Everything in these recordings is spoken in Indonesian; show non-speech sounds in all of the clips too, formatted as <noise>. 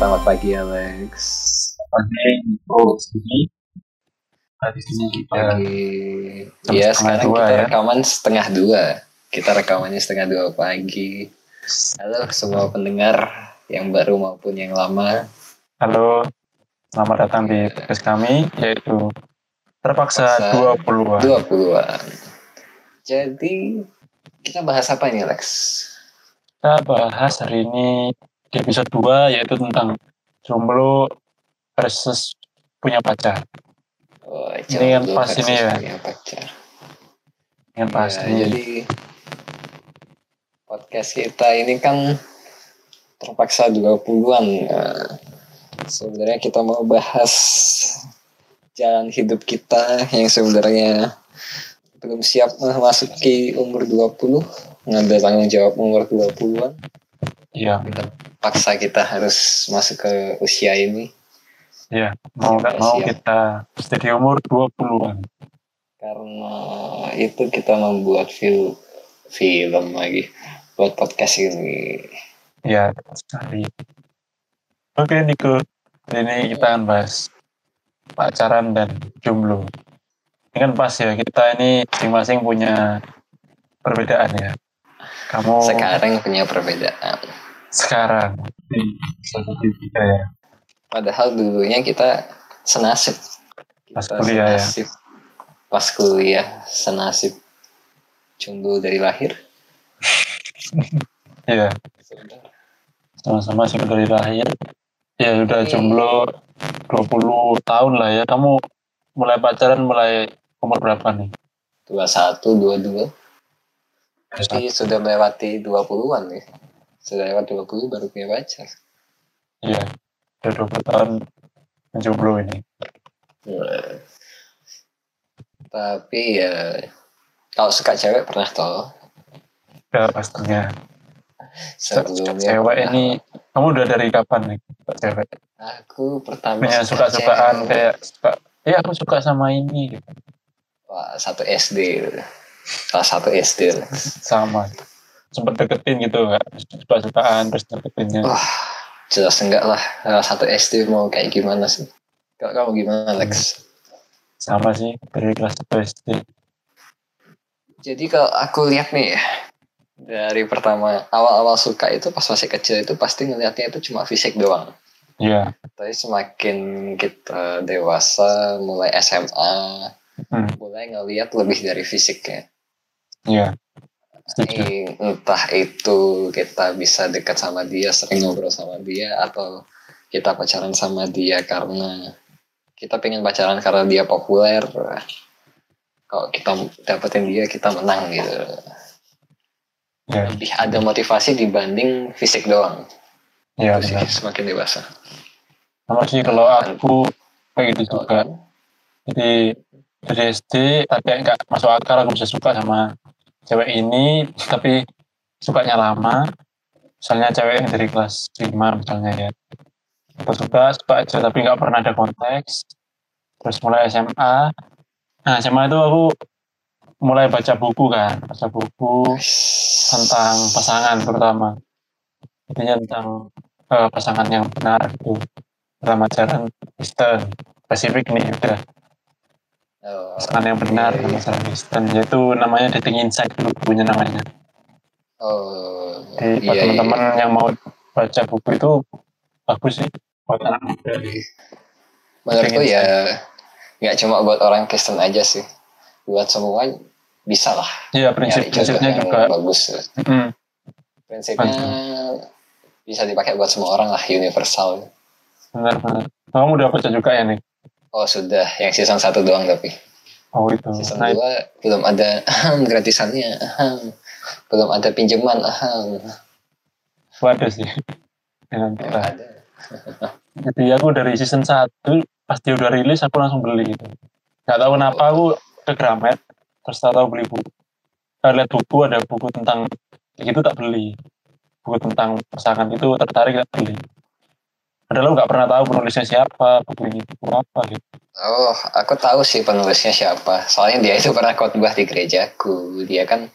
Selamat pagi Alex. Pagi, oh sini. Nah, di sini kita Pagi. Iya sekarang dua, kita ya. rekaman setengah dua. Kita rekamannya setengah dua pagi. Halo semua pendengar yang baru maupun yang lama. Halo, selamat datang di podcast kami yaitu terpaksa Terpaksa 20-an. 20-an. Jadi kita bahas apa ini Lex? Kita bahas hari ini di episode 2 yaitu tentang jomblo versus punya pacar. Oh, Ini yang pas ini ya. punya pacar. Yang Ya, pasti jadi podcast kita ini kan terpaksa 20-an. Nah, sebenarnya kita mau bahas jalan hidup kita yang sebenarnya belum siap memasuki umur 20, ngambil tanggung jawab umur 20-an. Iya, Paksa kita harus masuk ke usia ini iya. Mau nggak mau Siap. kita mesti di umur 20-an. karena itu kita membuat film film lagi buat podcast ini. Iya, tepat sekali. Oke, Niko. Ini kita akan bahas pacaran dan jomblo. Ini kan pas ya, kita ini masing-masing punya perbedaan ya. Kamu Sekarang punya perbedaan. Sekarang di satu tiga ya. Padahal dulunya kita senasib. Pas kuliah ya. Pas kuliah senasib. Jomblo dari lahir. <laughs> Iya, sama-sama sih dari lahir. Ya udah Iya. jomblo 20 tahun lah ya. Kamu mulai pacaran mulai umur berapa nih? 21, 22. Berarti sudah melewati 20-an nih. Sudah lewat 20 baru punya pacar. Iya, udah 20 tahun menjomblo ini. Nah. Tapi ya kalau suka cewek pernah toh. Ya pastinya. Sebelumnya cewek pernah. ini kamu udah dari kapan nih suka cewek aku pertama punya suka suka sukaan cewek. kayak suka ya aku suka sama ini gitu. Wah, satu SD. Kelas satu SD. sama sempet deketin gitu nggak suka sukaan terus deketinnya Wah, jelas enggak lah. Satu SD mau kayak gimana sih? Kalau kamu gimana, Lex? sama sih dari kelas satu SD Jadi kalau aku lihat nih ya, dari pertama awal-awal suka itu pas masih kecil itu pasti ngelihatnya itu cuma fisik doang. iya Tapi semakin kita dewasa, mulai SMA, hmm, mulai ngelihat lebih dari fisiknya. iya setuju entah itu kita bisa dekat sama dia, sering ngobrol sama dia, atau kita pacaran sama dia karena kita pengen pacaran karena dia populer. Kalau kita dapetin dia, kita menang gitu. iya Lebih ada motivasi dibanding fisik doang. iya Itu sih, semakin dewasa. sama sih kalau aku kayak gitu juga jadi dari SD tapi nggak masuk akal aku bisa suka sama cewek ini tapi sukanya lama. Misalnya cewek yang dari kelas 5 misalnya ya. Aku suka suka aja tapi nggak pernah ada konteks. Terus mulai SMA nah SMA itu aku mulai baca buku kan. Baca buku tentang pasangan terutama. Intinya tentang eh, pasangan yang benar gitu. Dalam ajaran Kristen. Spesifik nih udah Oh, pasangan yang benar oke. dalam ajaran Kristen yaitu namanya dating insight bukunya namanya Oh, Jadi buat iya, iya. teman-teman yang mau baca buku itu bagus sih buat anak muda. Menurutku ya nggak cuma buat orang Kristen aja sih. Buat semua bisa lah. Iya Nyari prinsip-prinsipnya jodoh juga. bagus. Mm, Prinsipnya bisa dipakai buat semua orang lah, universal. benar-benar. Kamu udah baca juga ya nih? Oh sudah, yang season 1 doang tapi. Oh itu. Season Nah, 2 belum ada <laughs> gratisannya. Belum ada pinjaman. itu ada sih. Ya, nanti Belum lah. ada. Jadi aku dari season 1 pas dia udah rilis aku langsung beli gitu. Gak tahu kenapa aku ke Gramet terus tahu beli buku. Eh, lihat buku ada buku tentang gitu tak beli. Buku tentang pasangan itu tertarik tak beli. Padahal nggak pernah tahu penulisnya siapa, buku ini buku apa gitu. Oh, aku tahu sih penulisnya siapa. Soalnya dia itu pernah khotbah di gerejaku. Dia kan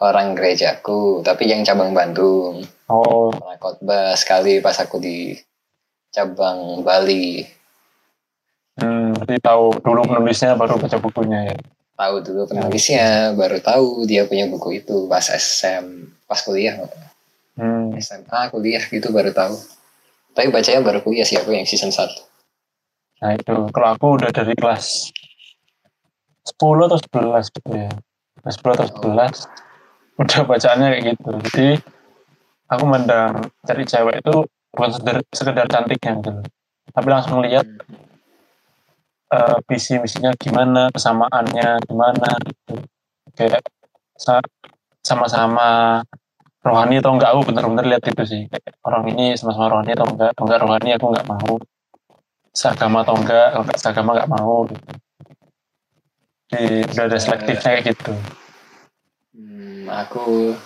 orang gerejaku, tapi yang cabang Bandung. Oh, Pernah khotbah sekali pas aku di cabang Bali. Hmm, berarti tahu dulu penulisnya baru baca bukunya ya. Tahu dulu penulisnya, baru tahu dia punya buku itu pas SM, pas kuliah, Hmm, SMA, kuliah gitu baru tahu. Tapi bacanya baru kuliah sih aku yang season 1. nah itu. Kalau aku udah dari kelas 10 atau 11 gitu ya. Kelas 10 atau 11 udah bacaannya kayak gitu. Jadi aku mandang cari cewek itu bukan sekedar, sekedar cantiknya gitu. Tapi langsung lihat eh, visi misinya gimana, kesamaannya gimana gitu. Kayak sa- sama-sama rohani atau enggak aku bener-bener lihat itu sih orang ini sama-sama rohani atau enggak atau enggak rohani aku enggak mau seagama atau enggak kalau enggak seagama enggak mau gitu. Jadi udah ada selektifnya kayak gitu Hmm, aku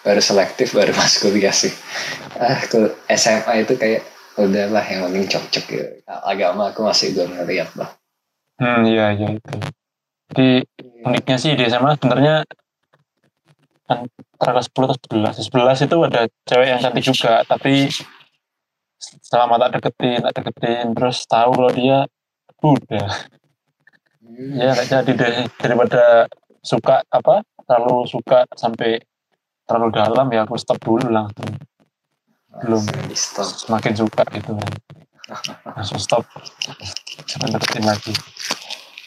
baru selektif baru <laughs> masuk kuliah sih. Ah, ke SMA itu kayak udahlah yang penting cocok gitu. Agama aku masih belum ngeliat lah. hmm iya iya itu jadi uniknya sih di SMA sebenarnya antara kelas 10 atau 11 Di 11 itu ada cewek yang cantik juga tapi selama tak deketin tak deketin terus tahu kalau dia udah. Hmm, ya nggak jadi deh. Daripada suka apa terlalu suka sampai terlalu dalam ya aku stop dulu langsung belum. stop. semakin suka gitu. Kan langsung stop. Jangan deketin lagi.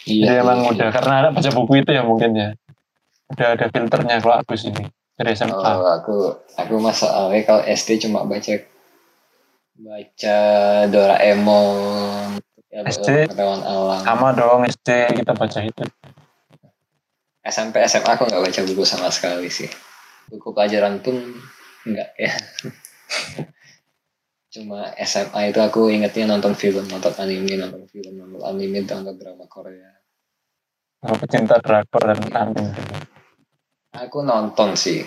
Jadi emang iya, udah karena ada baca buku itu ya mungkin ya udah ada filternya kalau aku sini dari SMA Oh, aku aku masa awalnya kalau SD cuma baca baca Doraemon, ya, SD? alam. sama dong SD kita baca itu SMP SMA aku nggak baca buku sama sekali sih. Buku pelajaran pun nggak ya. <laughs> Cuma SMA itu aku ingetnya nonton film, nonton anime, nonton film, nonton anime, nonton drama Korea. sama pecinta drakor dan anime. Aku nonton sih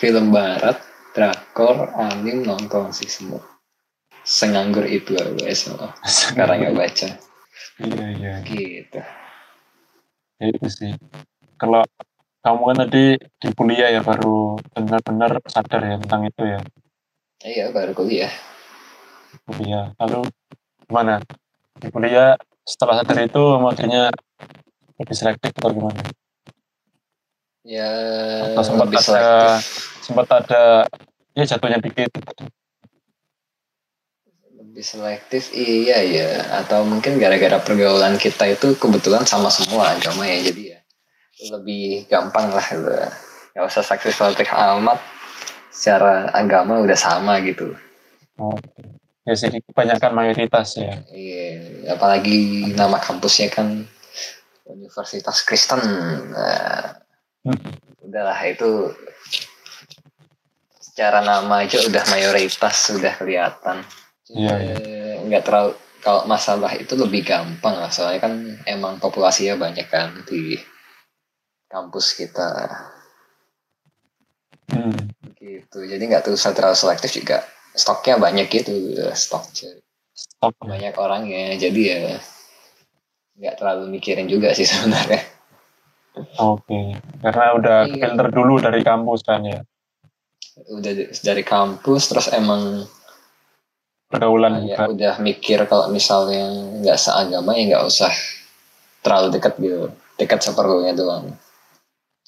film barat, drakor, anime nonton sih semua. Senganggur itu aku SMA. Sekarang nggak baca. iya iya Gitu. Ya, itu sih kalau kamu kan tadi di kuliah ya baru benar-benar sadar ya tentang itu ya Iya baru kuliah. kuliah lalu gimana di kuliah setelah sadar itu akhirnya lebih selektif atau gimana Ya atau sempat ada selektif. sempat ada ya jatuhnya dikit Lebih selektif iya ya. Atau mungkin gara-gara pergaulan kita itu kebetulan sama semua agama ya. Jadi ya lebih gampang lah gitu. Gak usah selektif-selektif amat. Secara agama udah sama gitu. oh, ya sih kebanyakan mayoritas ya Iya, apalagi nama kampusnya kan Universitas Kristen. Nah. Udahlah itu secara nama aja udah mayoritas sudah kelihatan. Iya, Eh, Nggak terlalu kalau masalah itu lebih gampang lah soalnya kan emang populasinya banyak kan di kampus kita hmm. gitu. Jadi nggak tuh usah terlalu selektif juga. Stoknya banyak gitu, stok stop banyak orangnya. Jadi ya nggak terlalu mikirin juga sih <laughs> sebenarnya. Oke karena udah Iya. filter dulu dari kampus kan ya Udah dari kampus terus emang pergaulan ya udah mikir kalau misalnya nggak seagama ya nggak usah terlalu dekat gitu. Dekat seperlunya doang.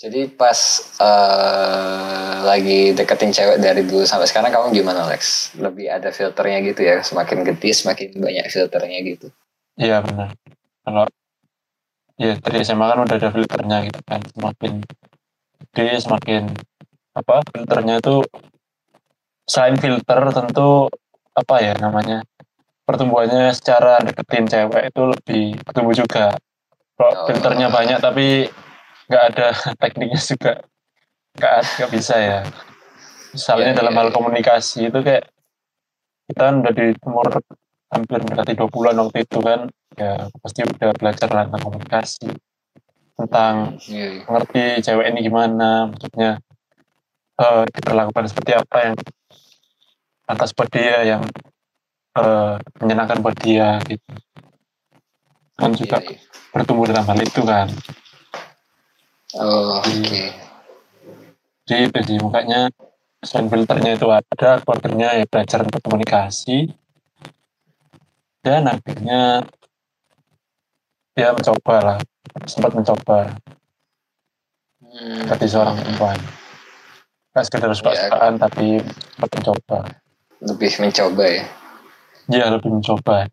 Jadi pas eh, lagi deketin cewek dari dulu sampai sekarang kamu gimana Lex? Lebih ada filternya gitu ya, semakin gede semakin banyak filternya gitu. iya benar kalau ya dari SMA kan udah ada filternya gitu kan semakin gede semakin apa filternya itu selain filter tentu apa ya namanya pertumbuhannya secara deketin cewek itu lebih bertumbuh juga kalau Oh. filternya banyak tapi nggak ada <laughs> tekniknya juga nggak nggak bisa ya misalnya Iya, dalam iya, hal iya. komunikasi itu kayak kita kan udah di umur hampir mendekati dua bulan waktu itu kan ya pasti udah belajar tentang komunikasi tentang Iya, mengerti cewek ini gimana maksudnya eh diperlakukan seperti apa yang atas buat dia yang eh, menyenangkan buat dia gitu. Kan juga iya, iya. bertumbuh dalam hal itu kan. Oh, oke. jadi itu sih makanya selain filternya itu ada quarternya ya belajar untuk komunikasi dan akhirnya dia mencoba lah sempat mencoba. Hmm. seorang perempuan. Nggak sekedar suka-sukaan tapi sempat mencoba. Lebih mencoba ya? Dia lebih mencoba.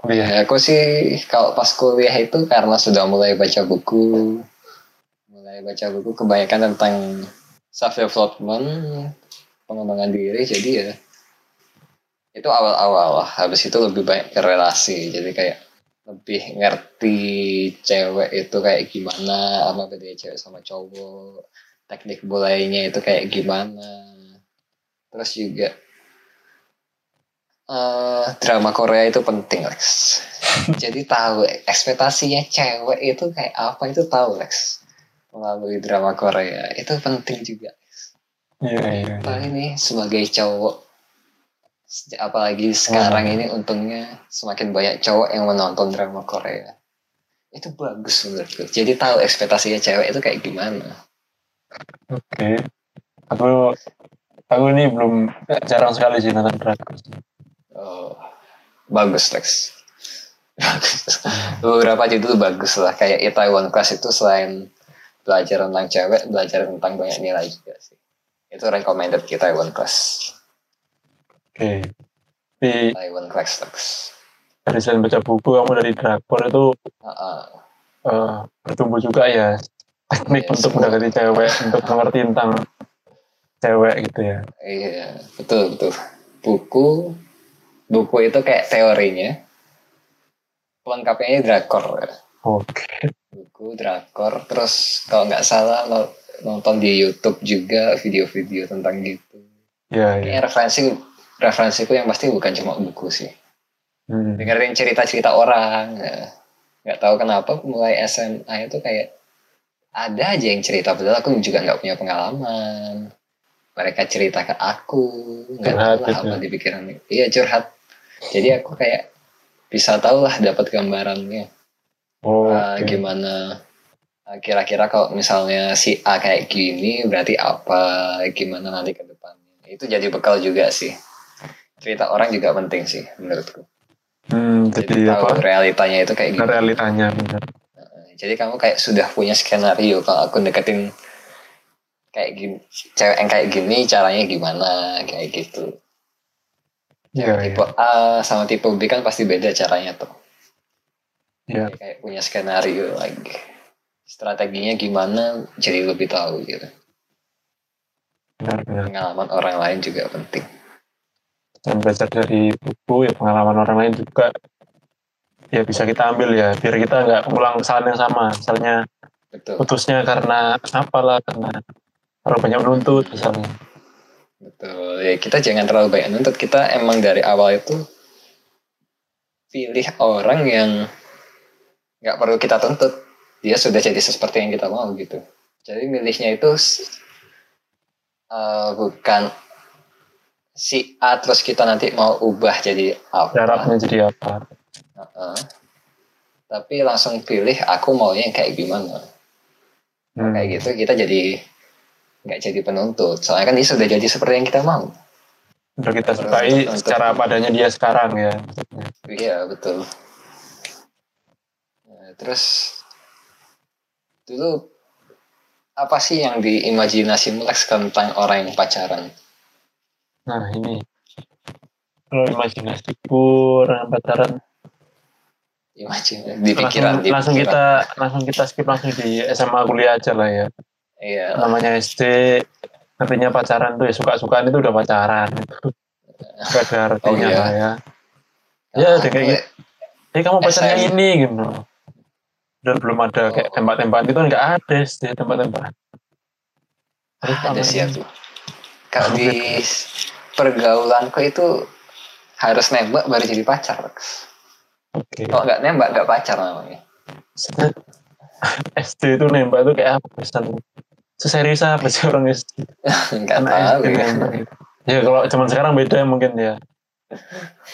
Kuliah. Ya, aku sih kalau pas kuliah itu karena sudah mulai baca buku, mulai baca buku kebanyakan tentang self development, pengembangan diri, jadi ya itu awal-awal lah. Habis itu lebih banyak ke relasi, jadi kayak lebih ngerti cewek itu kayak gimana, apa bedanya cewek sama cowok, teknik mulainya itu kayak gimana. Terus juga eh drama Korea itu penting Lex. Jadi tahu ekspektasinya cewek itu kayak apa itu tahu Lex. Melalui drama Korea itu penting juga. iya iya. Apalagi nih sebagai cowok apalagi sekarang ini untungnya semakin banyak cowok yang menonton drama Korea. Itu bagus menurutku. Jadi tahu ekspektasinya cewek itu kayak gimana. oke aku aku ini belum jarang sekali sih nonton drakor Oh, bagus Lex. Bagus. Beberapa judul bagus lah. Kayak Itaewon Class itu selain belajar tentang cewek, belajar tentang banyak nilai juga sih. Itu recommended kita Itaewon Class. Oke tapi Itaewon Class Lex. dari selain baca buku kamu dari drakor itu Heeh. eh, bertumbuh juga ya teknik Iya, untuk semua. mendekati cewek untuk mengerti tentang cewek gitu ya Iya, betul betul. Buku buku itu kayak teorinya. Pelengkapnya ini drakor. oke Buku drakor. Terus kalau nggak salah lo nonton di YouTube juga video-video tentang gitu. ya ya Kayaknya referensi referensiku yang pasti bukan cuma buku sih. Hmm. Dengerin cerita-cerita orang. ya. Nggak tahu kenapa mulai SMA itu kayak ada aja yang cerita padahal aku juga nggak punya pengalaman. Mereka cerita ke aku, nggak tahu lah gitu. apa di pikiran. Iya curhat. Jadi aku kayak bisa tahu lah dapat gambarannya. oh oke. gimana ah, kira-kira kalau misalnya si A kayak gini berarti apa gimana nanti ke depannya itu jadi bekal juga sih cerita orang juga penting sih menurutku. Hmm, jadi jadi tahu apa? realitanya itu kayak gimana. Realitanya. Benar jadi kamu kayak sudah punya skenario kalau aku deketin kayak gini cewek yang kayak gini caranya gimana kayak gitu. Iya, tipe A sama tipe B kan pasti beda caranya tuh. Iya. Jadi kayak punya skenario lagi strateginya gimana jadi lebih tahu gitu. Benar benar. Pengalaman orang lain juga penting dan belajar dari buku ya pengalaman orang lain juga ya bisa kita ambil ya biar kita nggak ulang kesalahan yang sama. Misalnya betul. putusnya karena apalah karena terlalu banyak menuntut misalnya. Betul. Ya kita jangan terlalu banyak nuntut kita emang dari awal itu pilih orang yang nggak perlu kita tuntut. Dia sudah jadi seperti yang kita mau gitu. Jadi milihnya itu eh, bukan si A terus kita nanti mau ubah jadi apa? Jaraknya jadi apa? Heeh. tapi langsung pilih aku maunya yang kayak gimana. Hmm, kayak gitu kita jadi nggak jadi penuntut. Soalnya kan dia sudah jadi seperti yang kita mau. Udah kita sukai secara apa adanya dia sekarang ya. Iya betul. Nah, terus dulu apa sih yang diimajinasi Lex tentang orang yang pacaran nah ini. Kalau imajinasiku orang pacaran. Imajinasi. Di pikiran langsung, di langsung pikiran. kita langsung kita skip langsung di SMA kuliah aja lah ya. Iya. Namanya SD artinya pacaran tuh ya suka-sukaan itu udah pacaran. Itu gak ada artinya Oh, iya. lah ya. Ya Nah, udah kayak gitu. Eh kamu pacarnya SM. ini gitu. Dan belum ada kayak Oh. tembak-tembakan itu kan nggak ada sih tembak-tembakan Terus ada sih lagi? aku kalau di pergaulanku itu harus nembak baru jadi pacar Lex. oke. Kalau nggak nembak nggak pacar namanya. SD <laughs> itu nembak itu kayak apa pesan seserius apa sih orang SD <laughs> nggak anak tahu SD ya. ya kalau zaman sekarang beda ya mungkin ya.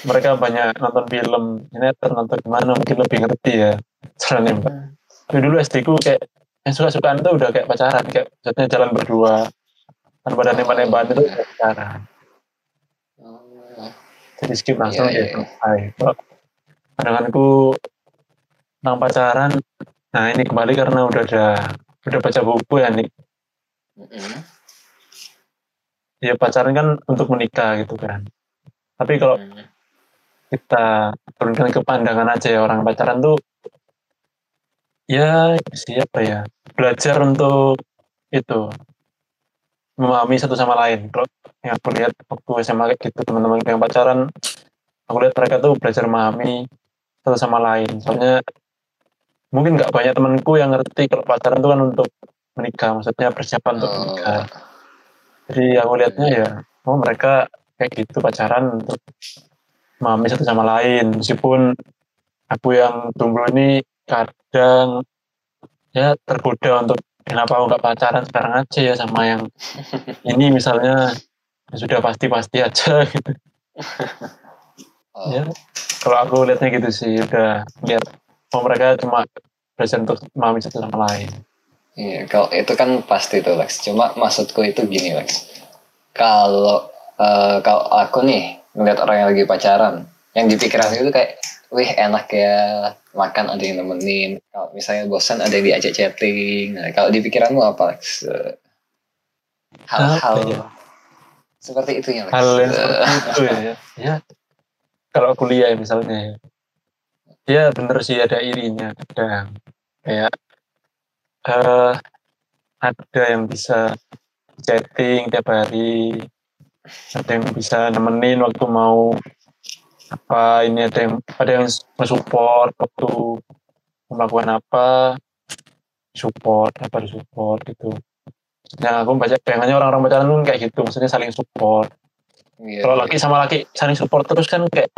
Mereka banyak nonton film. Sinetron nonton gimana mungkin lebih ngerti ya. Cara nembak. Tapi dulu SD ku kayak yang suka-sukaan itu udah kayak pacaran. Kayak maksudnya jalan berdua tanpa ada nembak-nembakan itu Oh. jadi skip langsung Iya, ya iya. selesai kalau pandanganku tentang pacaran nah ini kembali karena udah ada udah baca buku ya nih Mm-mm. ya pacaran kan untuk menikah gitu kan tapi kalau Mm. kita turunkan ke pandangan aja ya orang pacaran tuh ya siapa ya belajar untuk itu memahami satu sama lain. Kalau yang aku lihat waktu SMA kayak gitu teman-teman yang pacaran aku lihat mereka tuh belajar memahami satu sama lain. Soalnya mungkin nggak banyak temanku yang ngerti kalau pacaran tuh kan untuk menikah maksudnya persiapan untuk Oh, menikah. Jadi aku lihatnya ya oh mereka kayak gitu pacaran untuk memahami satu sama lain. Meskipun aku yang jomblo ini kadang ya tergoda untuk kenapa aku nggak pacaran sekarang aja ya sama yang ini misalnya ya sudah pasti-pasti aja gitu oh, ya kalau aku lihatnya gitu sih udah lihat oh mereka cuma belajar untuk memahami satu sama lain Iya, kalau itu kan pasti tuh Lex. Cuma maksudku itu gini Lex. Kalau eh, kalau aku nih ngeliat orang yang lagi pacaran, yang di pikiran itu kayak, wih enak ya makan ada yang nemenin. Kalau misalnya bosan ada yang diajak chatting. Nah, kalau di pikiranmu apa Lex? Eh, Hal-hal ya? seperti itu ya Lex. hal yang seperti itu ya ya <laughs> kalau kuliah misalnya ya ya bener sih ada irinya kadang kayak eh ada yang bisa chatting tiap hari ada yang bisa nemenin waktu mau apa ini ada yang ada yang support waktu melakukan apa? Support apa support gitu. Yang aku baca pengennya orang-orang pacaran tuh kayak gitu maksudnya saling support. Iya, kalau laki sama laki saling support terus kan kayak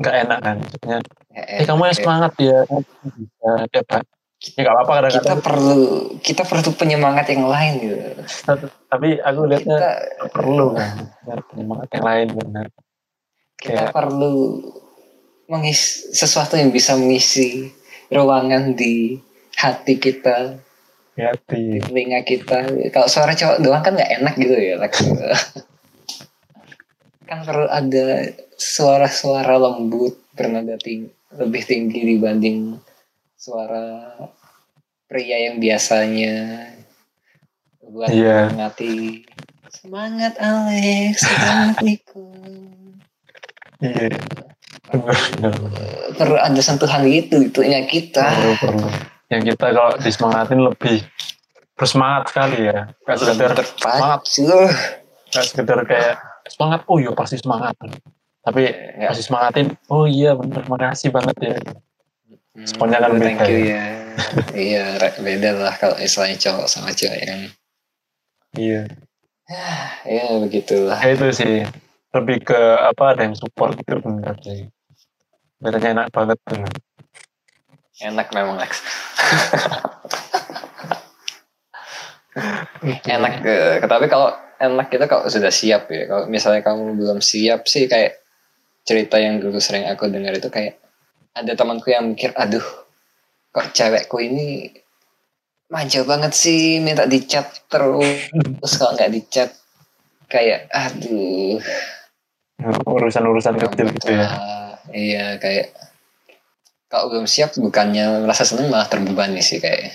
nggak enak kan maksudnya. Eh, eh kamu yang semangat ya. Bisa ya pak. Ya nggak apa-apa kita kadang-kadang perlu kita perlu penyemangat yang lain gitu. tapi aku lihatnya Kita perlu kan Biar penyemangat yang lain benar kita Kayak- perlu mengisi sesuatu yang bisa mengisi ruangan di hati kita di hati. telinga kita. Kalau suara cowok doang kan nggak enak gitu ya Lex. <laughs> kan perlu ada suara-suara lembut bernada tinggi lebih tinggi dibanding suara pria yang biasanya buat Iya. menyemangati semangat Alex. Semangat Niko iya. <laughs> Perlu ada sentuhan gitu itunya kita. Perlu perlu yang kita kalau disemangatin lebih bersemangat sekali ya. Nggak sekedar semangat. terpacu nggak sekedar kayak semangat oh iya pasti semangat. Tapi Nggak. pasti semangatin oh iya benar makasih banget ya. Responnya kan Hmm, thank beda you ya. iya <laughs> re- beda lah kalau istilahnya cowok sama cewek yang iya. <sighs> Ya begitulah. Ya itu sih lebih ke apa ada yang support gitu benar sih. Benernya enak banget tuh enak memang Lex. Enak ke tapi kalau enak kita kalau sudah siap ya. Kalau misalnya kamu belum siap sih kayak cerita yang dulu sering aku dengar itu kayak ada temanku yang mikir aduh kok cewekku ini manja banget sih minta dicat terus. Kalau nggak dicat kayak aduh urusan-urusan kecil gitu ya. iya kayak kalau belum siap bukannya merasa seneng malah terbebani sih kayak.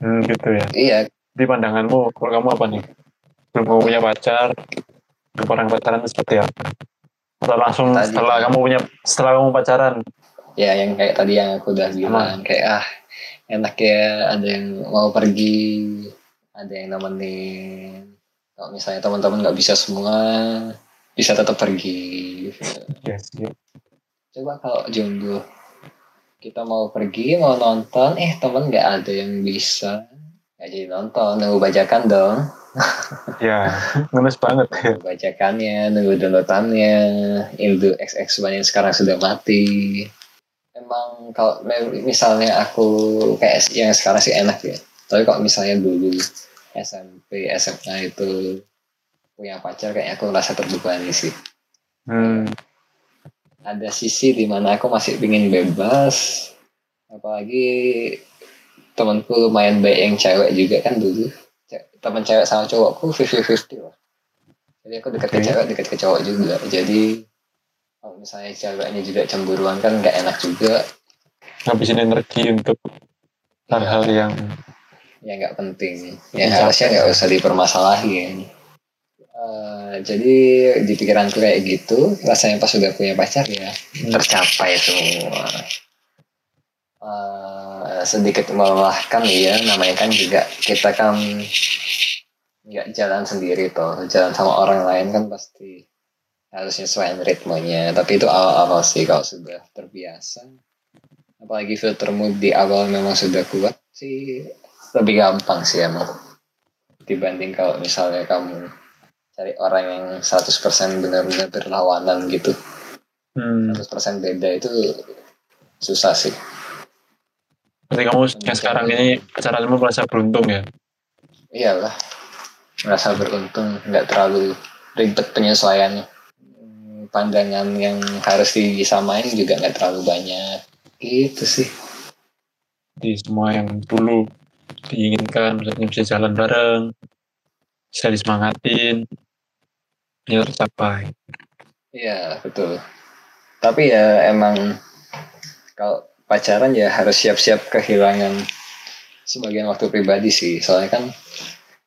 Hmm, gitu ya. Iya. Di pandanganmu kalau kamu apa nih? Belum punya pacar orang pacaran seperti apa? Atau langsung Tadi. setelah kamu punya setelah kamu pacaran? Ya yang kayak tadi yang aku udah bilang kayak ah enak ya ada yang mau pergi ada yang nemenin. Kalau misalnya teman-teman nggak bisa semua bisa tetap pergi. Ya sih coba kalau jomblo kita mau pergi mau nonton eh teman nggak ada yang bisa. Nggak jadi nonton nunggu bajakan dong. <laughs> Ya ngenes banget. Ya nunggu bajakannya nunggu downloadannya. Indo XX banyak sekarang sudah mati. Emang kalau misalnya aku kayak yang sekarang sih enak ya. Tapi kalau misalnya dulu SMP SMA itu punya pacar kayak aku merasa terbebani sih. Hmm, ada sisi di mana aku masih ingin bebas apalagi temanku lumayan baik yang cewek juga kan dulu. Teman cewek sama cowokku 50-50 lah. Jadi aku dekat ke Oke. cewek dekat ke cowok juga. Jadi kalau misalnya ceweknya juga cemburuan kan nggak enak juga. Ngabisin energi untuk hal-hal yang ya nggak penting. Yang Iya. harusnya nggak usah dipermasalahin Eh, jadi di pikiranku kayak gitu rasanya pas sudah punya pacar ya tercapai semua. Eh, sedikit melelahkan ya namanya kan juga kita kan nggak jalan sendiri toh. Jalan sama orang lain kan pasti harus nyesuaiin ritmenya. Tapi itu awal-awal sih kalau sudah terbiasa. Apalagi filtermu di awal memang sudah kuat sih lebih gampang sih emang dibanding kalau misalnya kamu cari orang yang 100% benar-benar berlawanan gitu. Hmm, 100% beda itu susah sih. Berarti kamu yang sekarang ini pacaranmu merasa beruntung ya? Iyalah merasa beruntung nggak terlalu ribet penyesuaiannya pandangan yang harus disamain juga nggak terlalu banyak. Gitu sih. Di semua yang dulu diinginkan misalnya bisa jalan bareng bisa disemangatin ya tercapai Iya betul. Tapi ya emang kalau pacaran ya harus siap-siap kehilangan sebagian waktu pribadi sih. Soalnya kan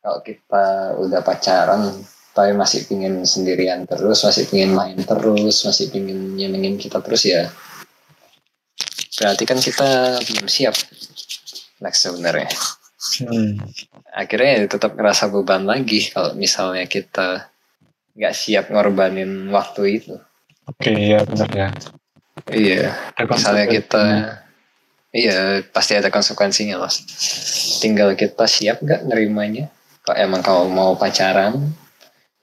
kalau kita udah pacaran tapi masih pingin sendirian terus, masih pingin main terus, masih pingin nyenengin kita terus ya. Berarti kan kita belum siap. Next sebenarnya. hmm. Akhirnya ya tetap ngerasa beban lagi kalau misalnya kita nggak siap ngorbanin waktu itu. oke ya benar ya Iya. Misalnya kita iya pasti ada konsekuensinya mas tinggal kita siap nggak nerimanya kalau emang kamu mau pacaran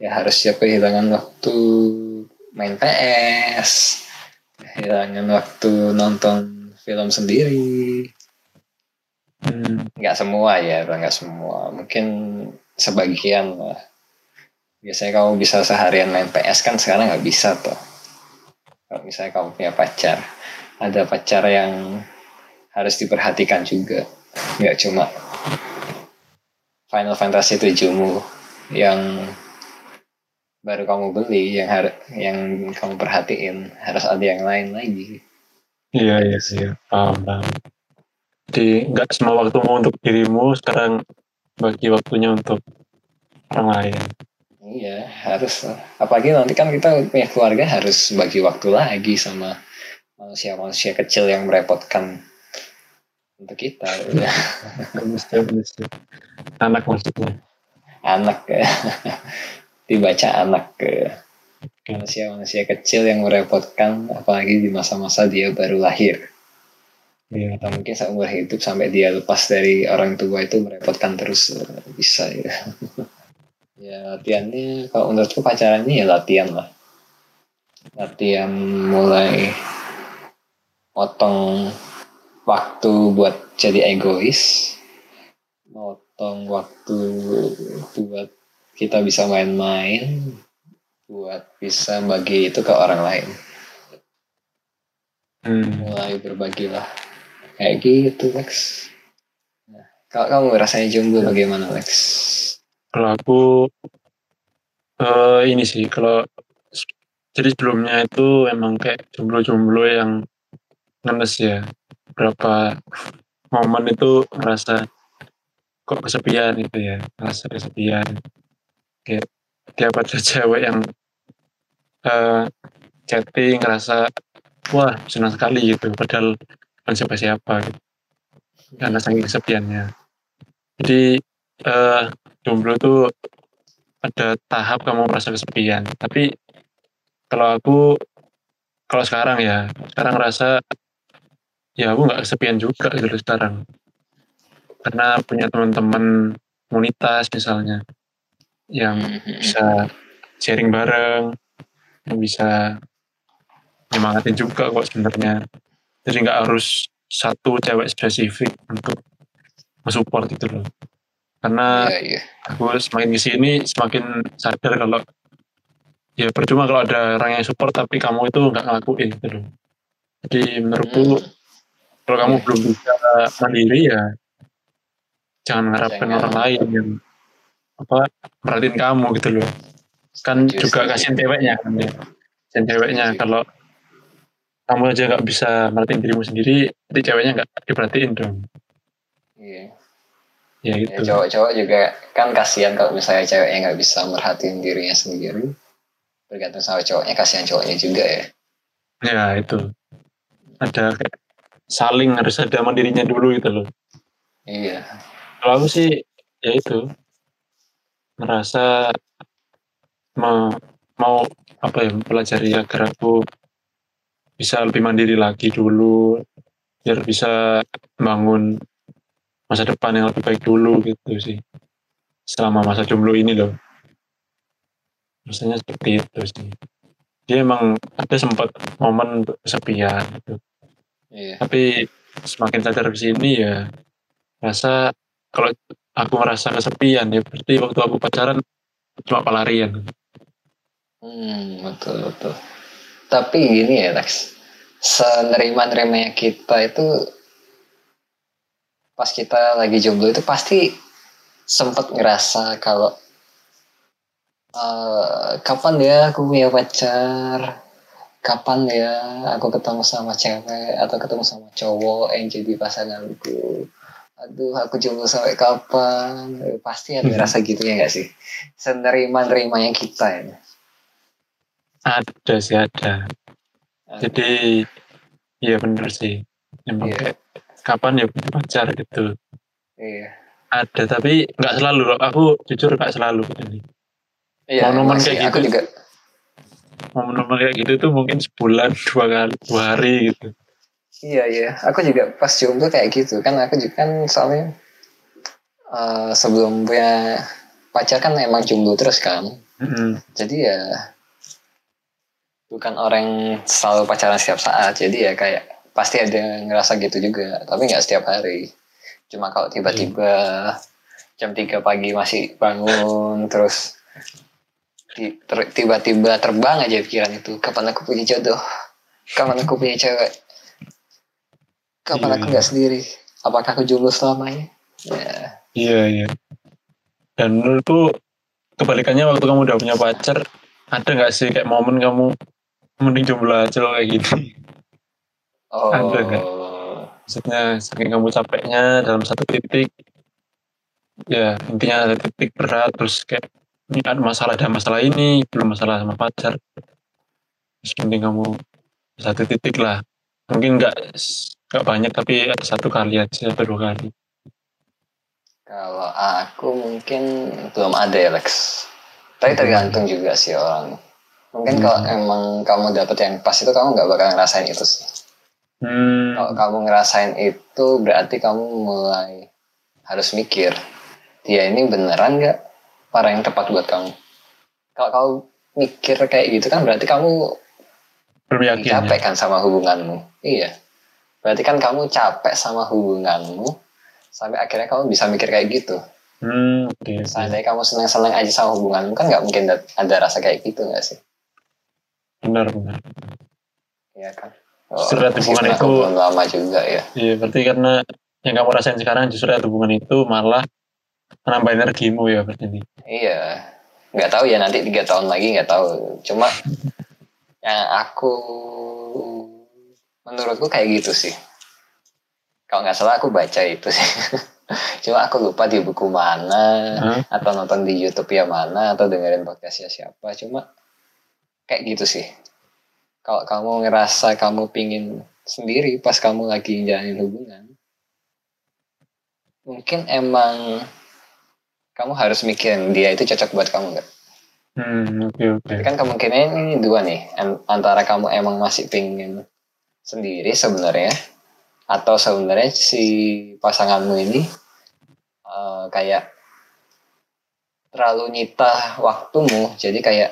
ya harus siap kehilangan waktu main PS kehilangan waktu nonton film sendiri hmm. nggak semua ya nggak semua mungkin sebagian lah biasanya kamu bisa seharian main PS kan sekarang nggak bisa tuh. Kalau misalnya kamu punya pacar ada pacar yang harus diperhatikan juga. Nggak cuma Final Fantasy 7 mu yang baru kamu beli yang harus yang kamu perhatiin. Harus ada yang lain lagi. Iya iya sih. Paham paham. Jadi nggak semua waktumu untuk dirimu sekarang bagi waktunya untuk orang lain Iya, harus. Apalagi nanti kan kita punya keluarga harus bagi waktu lagi sama manusia-manusia kecil yang merepotkan untuk kita. Manusia manusia anak maksudnya anak ya. Dibaca anak ke manusia-manusia kecil yang merepotkan apalagi di masa-masa dia baru lahir. iya Atau mungkin seumur hidup sampai dia lepas dari orang tua itu merepotkan terus bisa ya. Ya latihannya kalau menurutku pacaran ini ya latihan lah. Latihan mulai potong waktu buat jadi egois, potong waktu buat kita bisa main-main, buat bisa bagi itu ke orang lain. hmm. mulai berbagilah kayak gitu Lex nah, kalau kamu rasanya jomblo bagaimana Lex kalau aku eh ini sih kalau jadi sebelumnya itu emang kayak jomblo-jomblo yang ngenes ya. Berapa momen itu merasa kok kesepian gitu ya merasa kesepian. Kayak tiap ada <laughs> cewek yang eh chatting ngerasa wah senang sekali gitu. Padahal bukan siapa-siapa gitu. Karena saking kesepiannya. Jadi eh jomblo tuh ada tahap kamu merasa kesepian. Tapi kalau aku kalau sekarang ya sekarang rasa ya aku nggak kesepian juga gitu sekarang. Karena punya teman-teman komunitas misalnya yang bisa sharing bareng yang bisa nyemangatin juga kok sebenarnya. Jadi nggak harus satu cewek spesifik untuk mensupport itu loh karena iya iya aku semakin ke sini semakin sadar kalau ya percuma kalau ada orang yang support tapi kamu itu nggak ngelakuin gitu loh jadi menurutku Hmm. kalau kamu Iya. belum bisa mandiri ya jangan mengharapkan Jangan. orang lain yang apa merhatiin kamu gitu loh kan Setuju, juga kasihan ceweknya kan ya kasihan ceweknya kalau kamu aja nggak bisa merhatiin dirimu sendiri, nanti ceweknya nggak diperhatiin dong. iya Ya ya gitu. cowok-cowok juga kan kasihan kalau misalnya ceweknya nggak bisa merhatiin dirinya sendiri bergantung sama cowoknya kasihan cowoknya juga ya Ya itu. Ada kayak saling harus ada mandirinya dulu gitu loh. iya Kalau aku sih ya itu merasa mau mau apa ya mempelajari agar aku bisa lebih mandiri lagi dulu biar bisa bangun masa depan yang lebih baik dulu gitu sih. Selama masa jomblo ini loh. Rasanya seperti itu sih. Dia emang ada sempat momen untuk kesepian gitu. Iya. Tapi semakin sadar ke sini ya rasa kalau aku merasa kesepian ya berarti waktu aku pacaran cuma pelarian. Hmm, betul betul. Tapi gini ya Lex, senerima-nerimanya kita itu pas kita lagi jomblo itu pasti sempat ngerasa kalau eh, kapan ya aku punya pacar, kapan ya aku ketemu sama cewek atau ketemu sama cowok yang jadi pasanganku. Aduh, aku jomblo sampai kapan? Eh, Pasti ada Mhm. ngerasa gitu ya nggak sih? Senerima-nerimanya kita ya. ada sih ada jadi iya bener sih emang Iya. kayak kapan ya punya pacar gitu Iya. ada tapi nggak selalu loh aku jujur nggak selalu ini Iya, sih. kayak gitu. juga momen-momen kayak gitu tuh mungkin sebulan <laughs> dua kali dua hari gitu iya iya, aku juga pas jomblo kayak gitu kan aku juga kan soalnya eh, sebelum punya pacar kan emang jomblo terus kan. Mm-mm. Jadi ya bukan orang yang selalu pacaran setiap saat. Jadi ya kayak pasti ada yang ngerasa gitu juga, tapi nggak setiap hari. Cuma kalau tiba-tiba jam 3 pagi masih bangun terus ti- ter- tiba-tiba terbang aja pikiran itu kapan aku punya jodoh? Kapan aku punya cewek? Kapan Iya, aku iya. nggak sendiri? Apakah aku jomblo selamanya? Ya. Iya iya. Dan menurutku kebalikannya waktu kamu udah punya pacar ada nggak sih kayak momen kamu mending jomblo aja loh kayak gini oh Ada nggak? maksudnya saking kamu capeknya dalam satu titik ya intinya ada titik berat terus kayak ini ada masalah ada masalah ini belum masalah sama pacar. Terus mending kamu satu titik lah. Mungkin nggak nggak banyak tapi ada satu kali aja atau dua kali. Kalau aku mungkin belum ada ya Lex. Tapi tergantung juga sih orang. Mungkin kalau Hmm. emang kamu dapet yang pas itu kamu nggak bakal ngerasain itu sih hmm, kalau kamu ngerasain itu berarti kamu mulai harus mikir dia ini beneran nggak orang yang tepat buat kamu? Kalau kamu mikir kayak gitu kan berarti kamu yakin ya? capek kan sama hubunganmu. Iya. Berarti kan kamu capek sama hubunganmu sampai akhirnya kamu bisa mikir kayak gitu. Hmm, seandainya kamu senang-senang aja sama hubunganmu kan nggak mungkin da- ada rasa kayak gitu nggak sih? Benar benar. Iya kan Justru lihat hubungan itu- lama juga ya iya berarti karena yang kamu rasain sekarang justru ada hubungan itu malah menambah energimu ya berarti ini Iya, nggak tahu ya nanti tiga tahun lagi nggak tahu. Cuma yang aku menurutku kayak gitu sih. Kalau nggak salah aku baca itu sih. <laughs> Cuma aku lupa di buku mana Hah? atau nonton di YouTube ya mana atau dengerin podcastnya siapa. Cuma kayak gitu sih. Kalau kamu ngerasa kamu pingin sendiri pas kamu lagi jalanin hubungan, mungkin emang kamu harus mikirin dia itu cocok buat kamu nggak? hmm oke oke Tapi kan kemungkinan ini dua nih, An- antara kamu emang masih pingin sendiri sebenarnya, atau sebenarnya si pasanganmu ini eh, kayak terlalu nyita waktumu, jadi kayak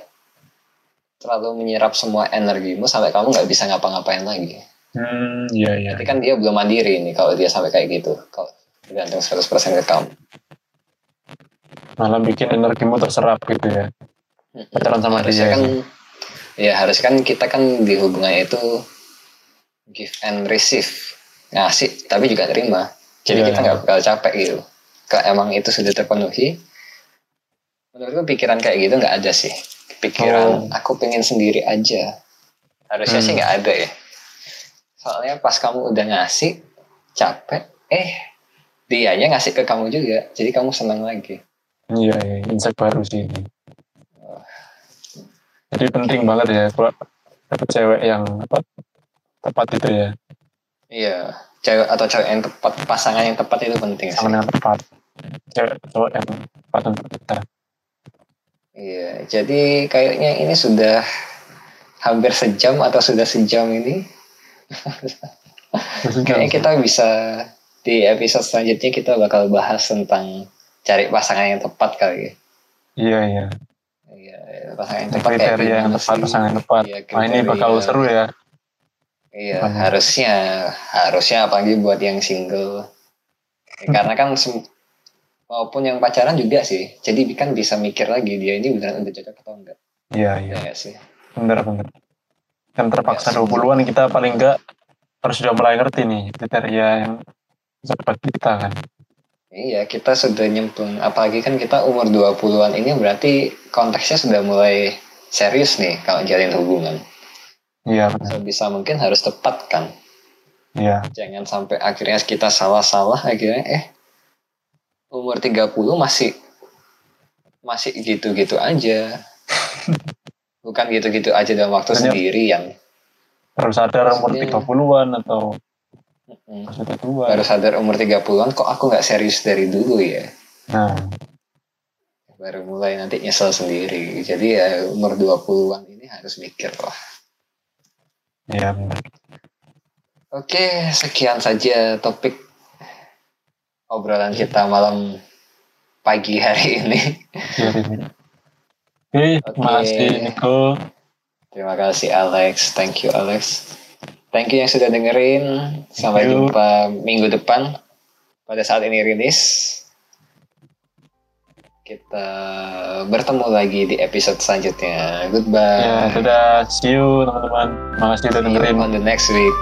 terlalu menyerap semua energimu sampai kamu nggak bisa ngapa-ngapain lagi. hmm iya iya. Berarti kan dia belum mandiri nih kalau dia sampai kayak gitu, kalau tergantung 100% ke kamu. malah bikin energimu terserap gitu ya. Pacaran sama harusnya dia kan ya harus kan kita kan di hubungan itu give and receive ngasih tapi juga terima. Jadi Iya. kita nggak bakal capek gitu. Kalau emang itu sudah terpenuhi menurutku pikiran kayak gitu nggak ada sih pikiran Oh. aku pengen sendiri aja harusnya Hmm. sih nggak ada ya Soalnya pas kamu udah ngasih, capek, eh dianya ngasih ke kamu juga. Jadi kamu senang lagi. Iya, iya, insight baru sih ini. Jadi penting banget ya kalau cewek yang apa tepat itu ya, Iya, cewek atau cewek yang tepat, pasangan yang tepat itu penting sama yang tepat. Cewek cowok yang tepat untuk kita. Iya, jadi kayaknya ini sudah hampir sejam atau sudah sejam ini. Kayaknya kita bisa di episode selanjutnya kita bakal bahas tentang cari pasangan yang tepat kali ya. Iya, iya. Iya, pasangan yang tepat kayak Kriteria yang gimana tepat, sih? pasangan yang tepat. Iya, Nah ini bakal seru ya. Iya, harusnya harusnya apalagi buat yang single. Ya, karena kan maupun yang pacaran juga sih. Jadi kan bisa mikir lagi dia ini beneran udah cocok atau enggak. Iya, iya. Nggak sih? Bener, bener. Kan terpaksa Iya, 20-an kita paling enggak harus sudah mulai ngerti nih kriteria yang tepat kita kan. Iya, kita sudah nyemplung. Apalagi kan kita umur 20-an ini berarti konteksnya sudah mulai serius nih kalau jalin hubungan. Iya, benar. Sebisa mungkin harus tepat kan. Iya, Jangan sampai akhirnya kita salah-salah akhirnya eh umur 30 masih masih gitu-gitu aja. <laughs> Bukan gitu-gitu aja dalam waktu Banyak- sendirian. baru sadar umur Maksudnya- 30-an atau tua. Baru sadar umur 30-an kok aku nggak serius dari dulu ya. Nah, Baru mulai nanti nyesel sendiri. Jadi ya umur 20-an ini harus mikir lah. benar. Oke, sekian saja topik obrolan kita malam pagi hari ini. <laughs> Oke, terima kasih Niko. Terima kasih Alex, thank you Alex. Thank you yang sudah dengerin. Sampai jumpa minggu depan pada saat ini rilis. Kita bertemu lagi di episode selanjutnya. Goodbye. Ya, dadah. See you teman-teman. Terima kasih udah See you dengerin. on the next week.